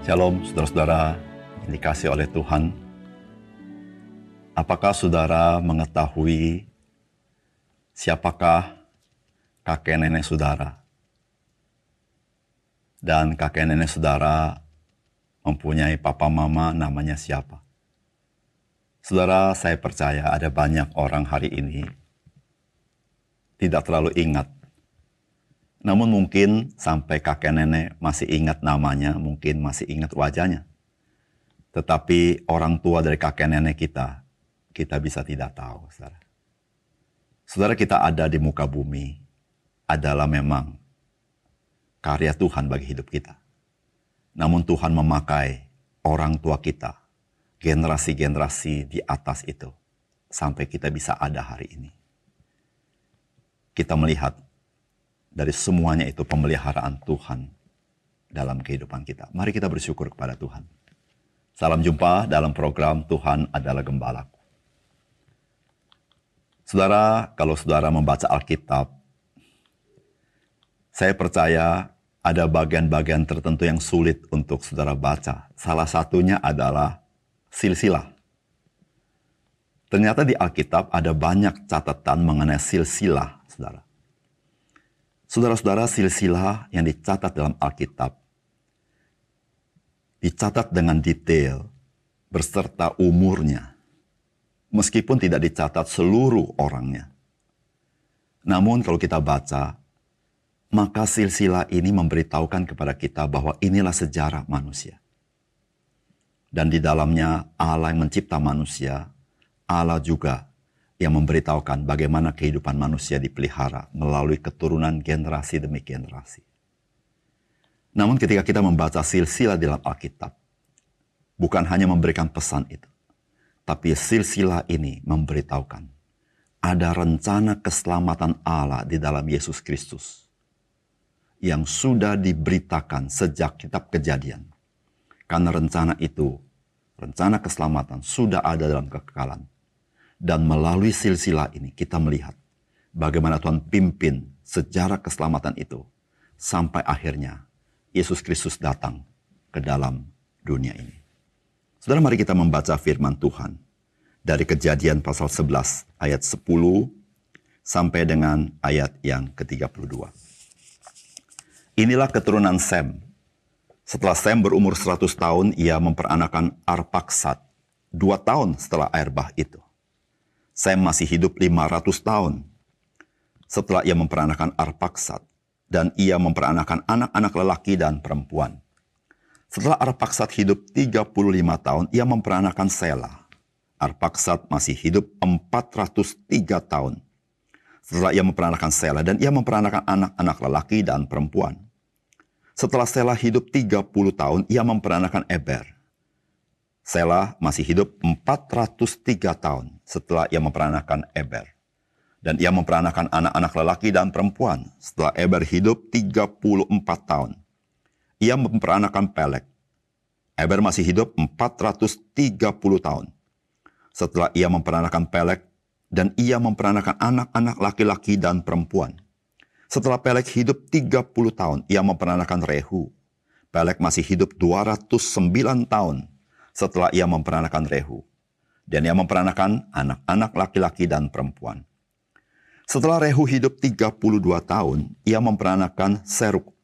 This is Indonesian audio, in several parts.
Shalom, saudara-saudara yang dikasih oleh Tuhan. Apakah saudara mengetahui siapakah kakek nenek saudara? Dan kakek nenek saudara mempunyai papa mama namanya siapa? Saudara, saya percaya ada banyak orang hari ini tidak terlalu ingat namun mungkin sampai kakek nenek masih ingat namanya, mungkin masih ingat wajahnya. Tetapi orang tua dari kakek nenek kita, kita bisa tidak tahu. Saudara, saudara kita ada di muka bumi adalah memang karya Tuhan bagi hidup kita. Namun Tuhan memakai orang tua kita, generasi-generasi di atas itu, sampai kita bisa ada hari ini. Kita melihat dari semuanya itu pemeliharaan Tuhan dalam kehidupan kita. Mari kita bersyukur kepada Tuhan. Salam jumpa dalam program Tuhan adalah Gembalaku. Saudara, kalau saudara membaca Alkitab, saya percaya ada bagian-bagian tertentu yang sulit untuk saudara baca. Salah satunya adalah silsilah. Ternyata di Alkitab ada banyak catatan mengenai silsilah, saudara. Saudara-saudara, silsilah yang dicatat dalam Alkitab dicatat dengan detail berserta umurnya, meskipun tidak dicatat seluruh orangnya. Namun kalau kita baca, maka silsilah ini memberitahukan kepada kita bahwa inilah sejarah manusia. Dan di dalamnya Allah yang mencipta manusia, Allah juga yang memberitahukan bagaimana kehidupan manusia dipelihara melalui keturunan generasi demi generasi. Namun ketika kita membaca silsilah dalam Alkitab, bukan hanya memberikan pesan itu, tapi silsilah ini memberitahukan ada rencana keselamatan Allah di dalam Yesus Kristus yang sudah diberitakan sejak kitab kejadian. Karena rencana itu, rencana keselamatan sudah ada dalam kekekalan dan melalui silsilah ini kita melihat bagaimana Tuhan pimpin sejarah keselamatan itu sampai akhirnya Yesus Kristus datang ke dalam dunia ini. Saudara mari kita membaca firman Tuhan dari kejadian pasal 11 ayat 10 sampai dengan ayat yang ke-32. Inilah keturunan Sem. Setelah Sem berumur 100 tahun, ia memperanakan Arpaksat. Dua tahun setelah air bah itu. Sam masih hidup 500 tahun. Setelah ia memperanakan Arpaksat, dan ia memperanakan anak-anak lelaki dan perempuan. Setelah Arpaksat hidup 35 tahun, ia memperanakan Sela. Arpaksat masih hidup 403 tahun. Setelah ia memperanakan Sela, dan ia memperanakan anak-anak lelaki dan perempuan. Setelah Sela hidup 30 tahun, ia memperanakan Eber. Sela masih hidup 403 tahun setelah ia memperanakan Eber. Dan ia memperanakan anak-anak lelaki dan perempuan setelah Eber hidup 34 tahun. Ia memperanakan Pelek. Eber masih hidup 430 tahun. Setelah ia memperanakan Pelek dan ia memperanakan anak-anak laki-laki dan perempuan. Setelah Pelek hidup 30 tahun, ia memperanakan Rehu. Pelek masih hidup 209 tahun setelah ia memperanakan Rehu. Dan ia memperanakan anak-anak laki-laki dan perempuan. Setelah Rehu hidup 32 tahun, ia memperanakan Seruk.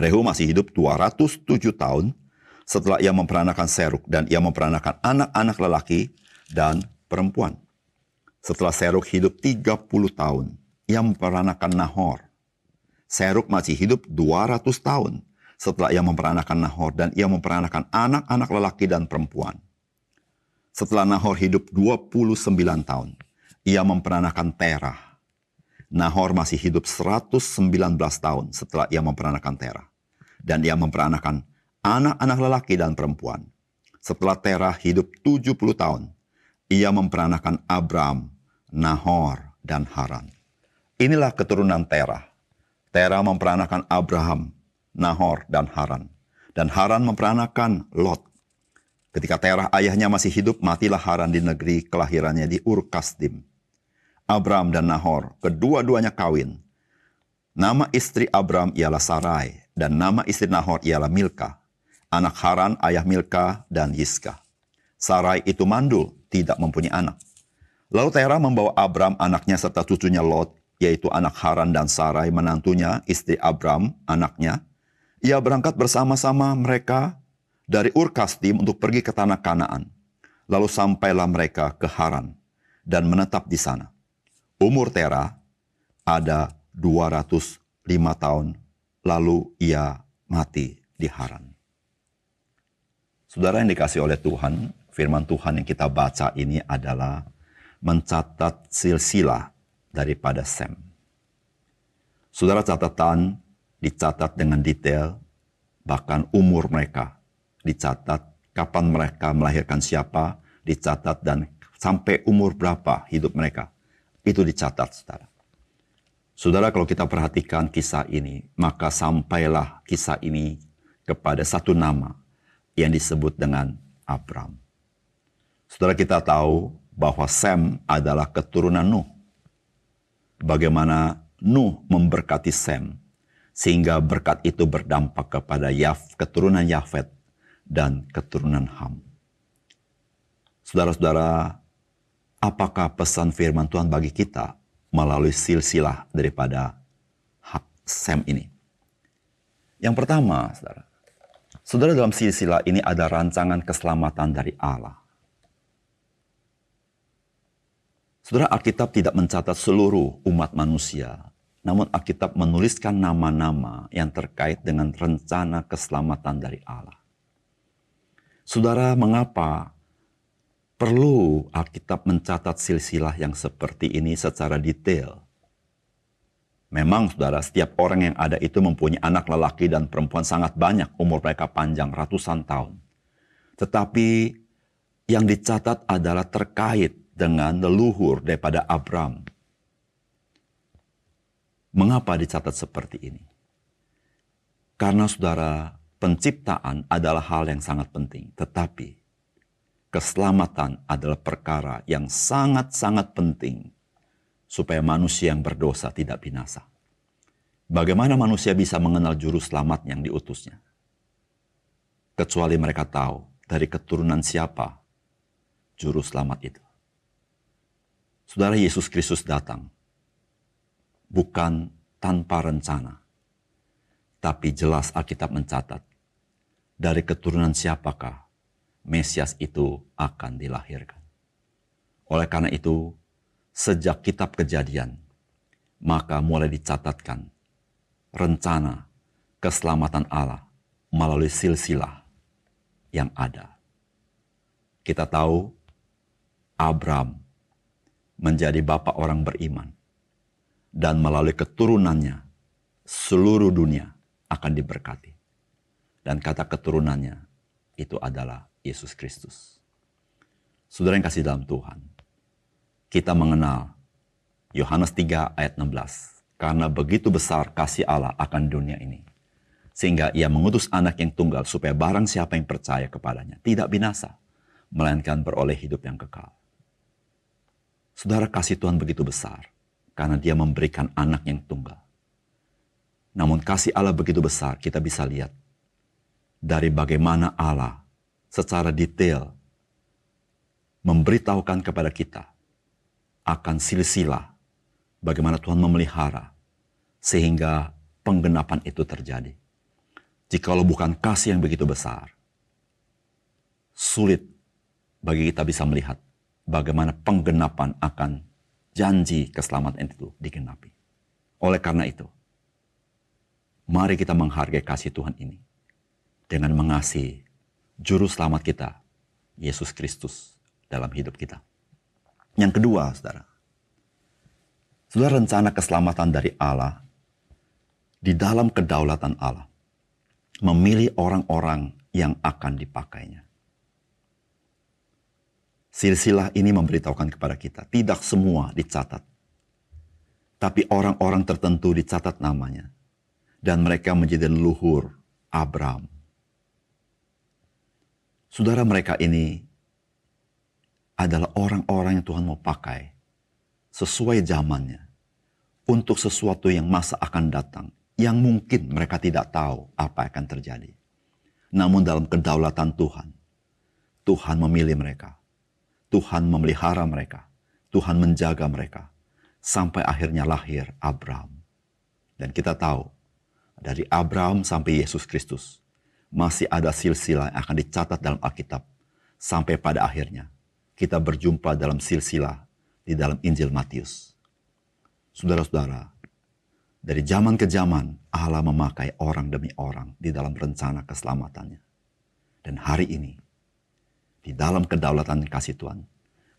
Rehu masih hidup 207 tahun setelah ia memperanakan Seruk dan ia memperanakan anak-anak lelaki dan perempuan. Setelah Seruk hidup 30 tahun, ia memperanakan Nahor. Seruk masih hidup 200 tahun setelah ia memperanakan Nahor dan ia memperanakan anak-anak lelaki dan perempuan. Setelah Nahor hidup 29 tahun, ia memperanakan Terah. Nahor masih hidup 119 tahun setelah ia memperanakan Terah. Dan ia memperanakan anak-anak lelaki dan perempuan. Setelah Terah hidup 70 tahun, ia memperanakan Abram, Nahor, dan Haran. Inilah keturunan Terah. Terah memperanakan Abraham, Nahor, dan Haran. Dan Haran memperanakan Lot. Ketika Terah ayahnya masih hidup, matilah Haran di negeri kelahirannya di Ur Kasdim. Abram dan Nahor, kedua-duanya kawin. Nama istri Abram ialah Sarai, dan nama istri Nahor ialah Milka. anak Haran, ayah Milka, dan Yiska. Sarai itu mandul, tidak mempunyai anak. Lalu Tera membawa Abram anaknya serta cucunya Lot, yaitu anak Haran dan Sarai menantunya, istri Abram, anaknya. Ia berangkat bersama-sama mereka dari Ur Kasdim untuk pergi ke tanah Kanaan. Lalu sampailah mereka ke Haran dan menetap di sana. Umur Tera ada 205 tahun, lalu ia mati di Haran. Saudara yang dikasih oleh Tuhan, firman Tuhan yang kita baca ini adalah mencatat silsilah daripada Sem. Saudara catatan dicatat dengan detail, bahkan umur mereka dicatat, kapan mereka melahirkan siapa, dicatat dan sampai umur berapa hidup mereka. Itu dicatat, saudara. Saudara, kalau kita perhatikan kisah ini, maka sampailah kisah ini kepada satu nama, yang disebut dengan Abram. Saudara kita tahu bahwa Sem adalah keturunan Nuh. Bagaimana Nuh memberkati Sem, sehingga berkat itu berdampak kepada Yaf, keturunan Yafet dan keturunan Ham. Saudara-saudara, apakah pesan firman Tuhan bagi kita melalui silsilah daripada hak Sem ini? Yang pertama, saudara, Saudara dalam silsilah ini ada rancangan keselamatan dari Allah. Saudara Alkitab tidak mencatat seluruh umat manusia, namun Alkitab menuliskan nama-nama yang terkait dengan rencana keselamatan dari Allah. Saudara, mengapa perlu Alkitab mencatat silsilah yang seperti ini secara detail? Memang saudara, setiap orang yang ada itu mempunyai anak lelaki dan perempuan sangat banyak, umur mereka panjang ratusan tahun. Tetapi yang dicatat adalah terkait dengan leluhur daripada Abram. Mengapa dicatat seperti ini? Karena saudara, penciptaan adalah hal yang sangat penting. Tetapi keselamatan adalah perkara yang sangat-sangat penting supaya manusia yang berdosa tidak binasa. Bagaimana manusia bisa mengenal juru selamat yang diutusnya? Kecuali mereka tahu dari keturunan siapa juru selamat itu. Saudara Yesus Kristus datang bukan tanpa rencana, tapi jelas Alkitab mencatat dari keturunan siapakah Mesias itu akan dilahirkan. Oleh karena itu, sejak kitab kejadian, maka mulai dicatatkan rencana keselamatan Allah melalui silsilah yang ada. Kita tahu Abram menjadi bapak orang beriman dan melalui keturunannya seluruh dunia akan diberkati. Dan kata keturunannya itu adalah Yesus Kristus. Saudara yang kasih dalam Tuhan, kita mengenal Yohanes 3 ayat 16. Karena begitu besar kasih Allah akan dunia ini. Sehingga ia mengutus anak yang tunggal supaya barang siapa yang percaya kepadanya tidak binasa. Melainkan beroleh hidup yang kekal. Saudara kasih Tuhan begitu besar. Karena dia memberikan anak yang tunggal. Namun kasih Allah begitu besar kita bisa lihat. Dari bagaimana Allah secara detail memberitahukan kepada kita akan silsilah bagaimana Tuhan memelihara sehingga penggenapan itu terjadi. Jikalau bukan kasih yang begitu besar, sulit bagi kita bisa melihat bagaimana penggenapan akan janji keselamatan itu digenapi. Oleh karena itu, mari kita menghargai kasih Tuhan ini dengan mengasihi juru selamat kita, Yesus Kristus dalam hidup kita. Yang kedua, saudara. Saudara rencana keselamatan dari Allah di dalam kedaulatan Allah. Memilih orang-orang yang akan dipakainya. Silsilah ini memberitahukan kepada kita, tidak semua dicatat. Tapi orang-orang tertentu dicatat namanya. Dan mereka menjadi leluhur Abraham. Saudara mereka ini adalah orang-orang yang Tuhan mau pakai sesuai zamannya untuk sesuatu yang masa akan datang yang mungkin mereka tidak tahu apa akan terjadi. Namun dalam kedaulatan Tuhan, Tuhan memilih mereka. Tuhan memelihara mereka. Tuhan menjaga mereka. Sampai akhirnya lahir Abraham. Dan kita tahu, dari Abraham sampai Yesus Kristus, masih ada silsilah yang akan dicatat dalam Alkitab. Sampai pada akhirnya, kita berjumpa dalam silsilah di dalam Injil Matius. Saudara-saudara, dari zaman ke zaman, Allah memakai orang demi orang di dalam rencana keselamatannya. Dan hari ini, di dalam kedaulatan kasih Tuhan,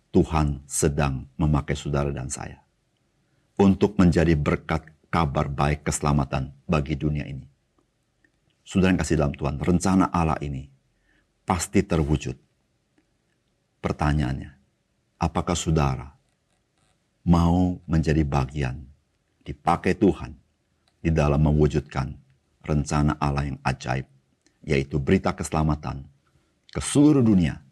Tuhan sedang memakai saudara dan saya untuk menjadi berkat kabar baik keselamatan bagi dunia ini. Saudara yang kasih dalam Tuhan, rencana Allah ini pasti terwujud. Pertanyaannya, apakah saudara mau menjadi bagian dipakai Tuhan di dalam mewujudkan rencana Allah yang ajaib, yaitu berita keselamatan ke seluruh dunia,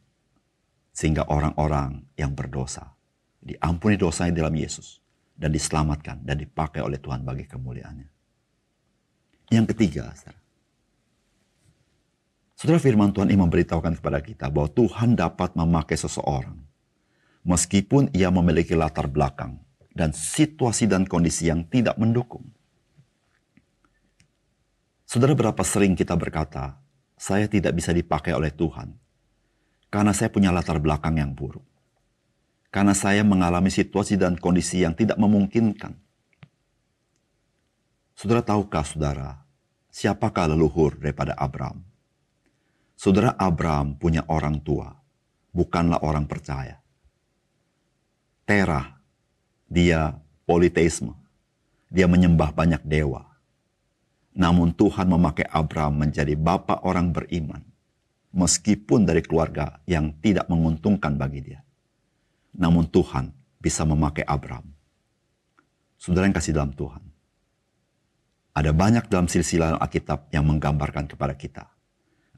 sehingga orang-orang yang berdosa diampuni dosanya dalam Yesus dan diselamatkan dan dipakai oleh Tuhan bagi kemuliaannya. Yang ketiga, saudara, saudara firman Tuhan ini memberitahukan kepada kita bahwa Tuhan dapat memakai seseorang meskipun ia memiliki latar belakang dan situasi dan kondisi yang tidak mendukung. Saudara, berapa sering kita berkata, "Saya tidak bisa dipakai oleh Tuhan karena saya punya latar belakang yang buruk, karena saya mengalami situasi dan kondisi yang tidak memungkinkan." Saudara, tahukah saudara, siapakah leluhur daripada Abraham? Saudara Abraham punya orang tua, bukanlah orang percaya. Terah dia politeisme. Dia menyembah banyak dewa. Namun Tuhan memakai Abraham menjadi bapak orang beriman. Meskipun dari keluarga yang tidak menguntungkan bagi dia. Namun Tuhan bisa memakai Abraham. Saudara yang kasih dalam Tuhan. Ada banyak dalam silsilah Alkitab yang menggambarkan kepada kita.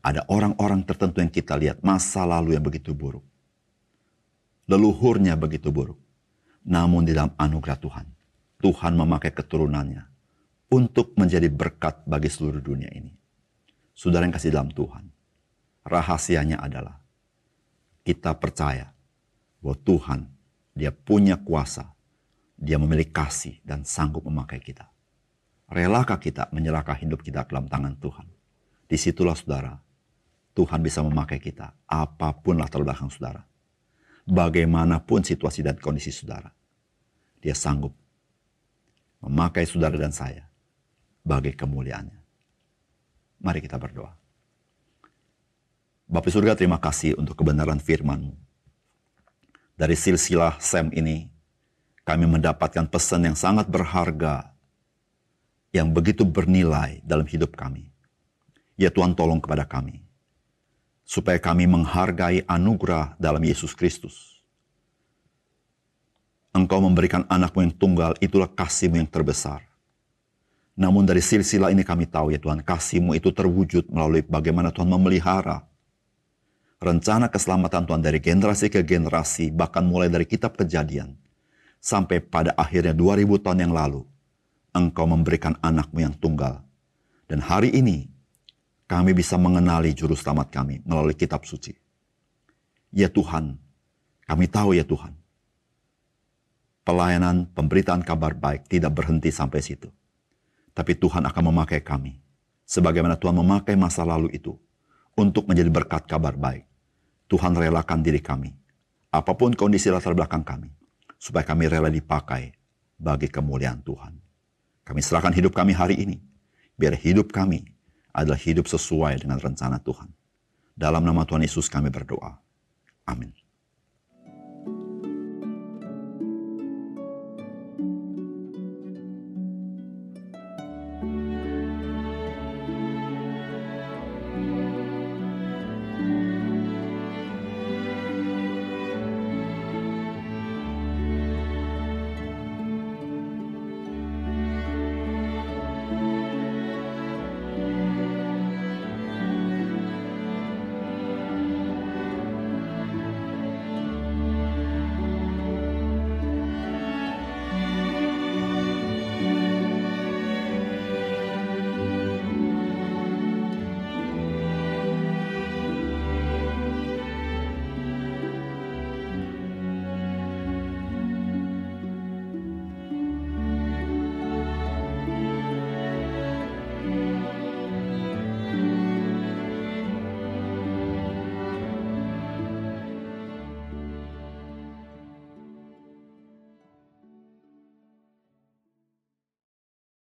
Ada orang-orang tertentu yang kita lihat masa lalu yang begitu buruk. Leluhurnya begitu buruk namun di dalam anugerah Tuhan, Tuhan memakai keturunannya untuk menjadi berkat bagi seluruh dunia ini. Saudara yang kasih dalam Tuhan, rahasianya adalah kita percaya bahwa Tuhan, dia punya kuasa, dia memiliki kasih dan sanggup memakai kita. Relakah kita menyerahkan hidup kita ke dalam tangan Tuhan? Di situlah saudara, Tuhan bisa memakai kita apa pun latar belakang saudara bagaimanapun situasi dan kondisi saudara. Dia sanggup memakai saudara dan saya bagi kemuliaannya. Mari kita berdoa. Bapak surga terima kasih untuk kebenaran firman-Mu. Dari silsilah Sem ini, kami mendapatkan pesan yang sangat berharga, yang begitu bernilai dalam hidup kami. Ya Tuhan tolong kepada kami supaya kami menghargai anugerah dalam Yesus Kristus. Engkau memberikan anakmu yang tunggal, itulah kasihmu yang terbesar. Namun dari silsilah ini kami tahu ya Tuhan, kasihmu itu terwujud melalui bagaimana Tuhan memelihara rencana keselamatan Tuhan dari generasi ke generasi, bahkan mulai dari kitab kejadian, sampai pada akhirnya 2000 tahun yang lalu, engkau memberikan anakmu yang tunggal. Dan hari ini, kami bisa mengenali juru selamat kami melalui kitab suci. Ya Tuhan, kami tahu ya Tuhan, pelayanan pemberitaan kabar baik tidak berhenti sampai situ. Tapi Tuhan akan memakai kami, sebagaimana Tuhan memakai masa lalu itu, untuk menjadi berkat kabar baik. Tuhan relakan diri kami, apa pun kondisi latar belakang kami, supaya kami rela dipakai bagi kemuliaan Tuhan. Kami serahkan hidup kami hari ini, biar hidup kami adalah hidup sesuai dengan rencana Tuhan. Dalam nama Tuhan Yesus kami berdoa. Amin.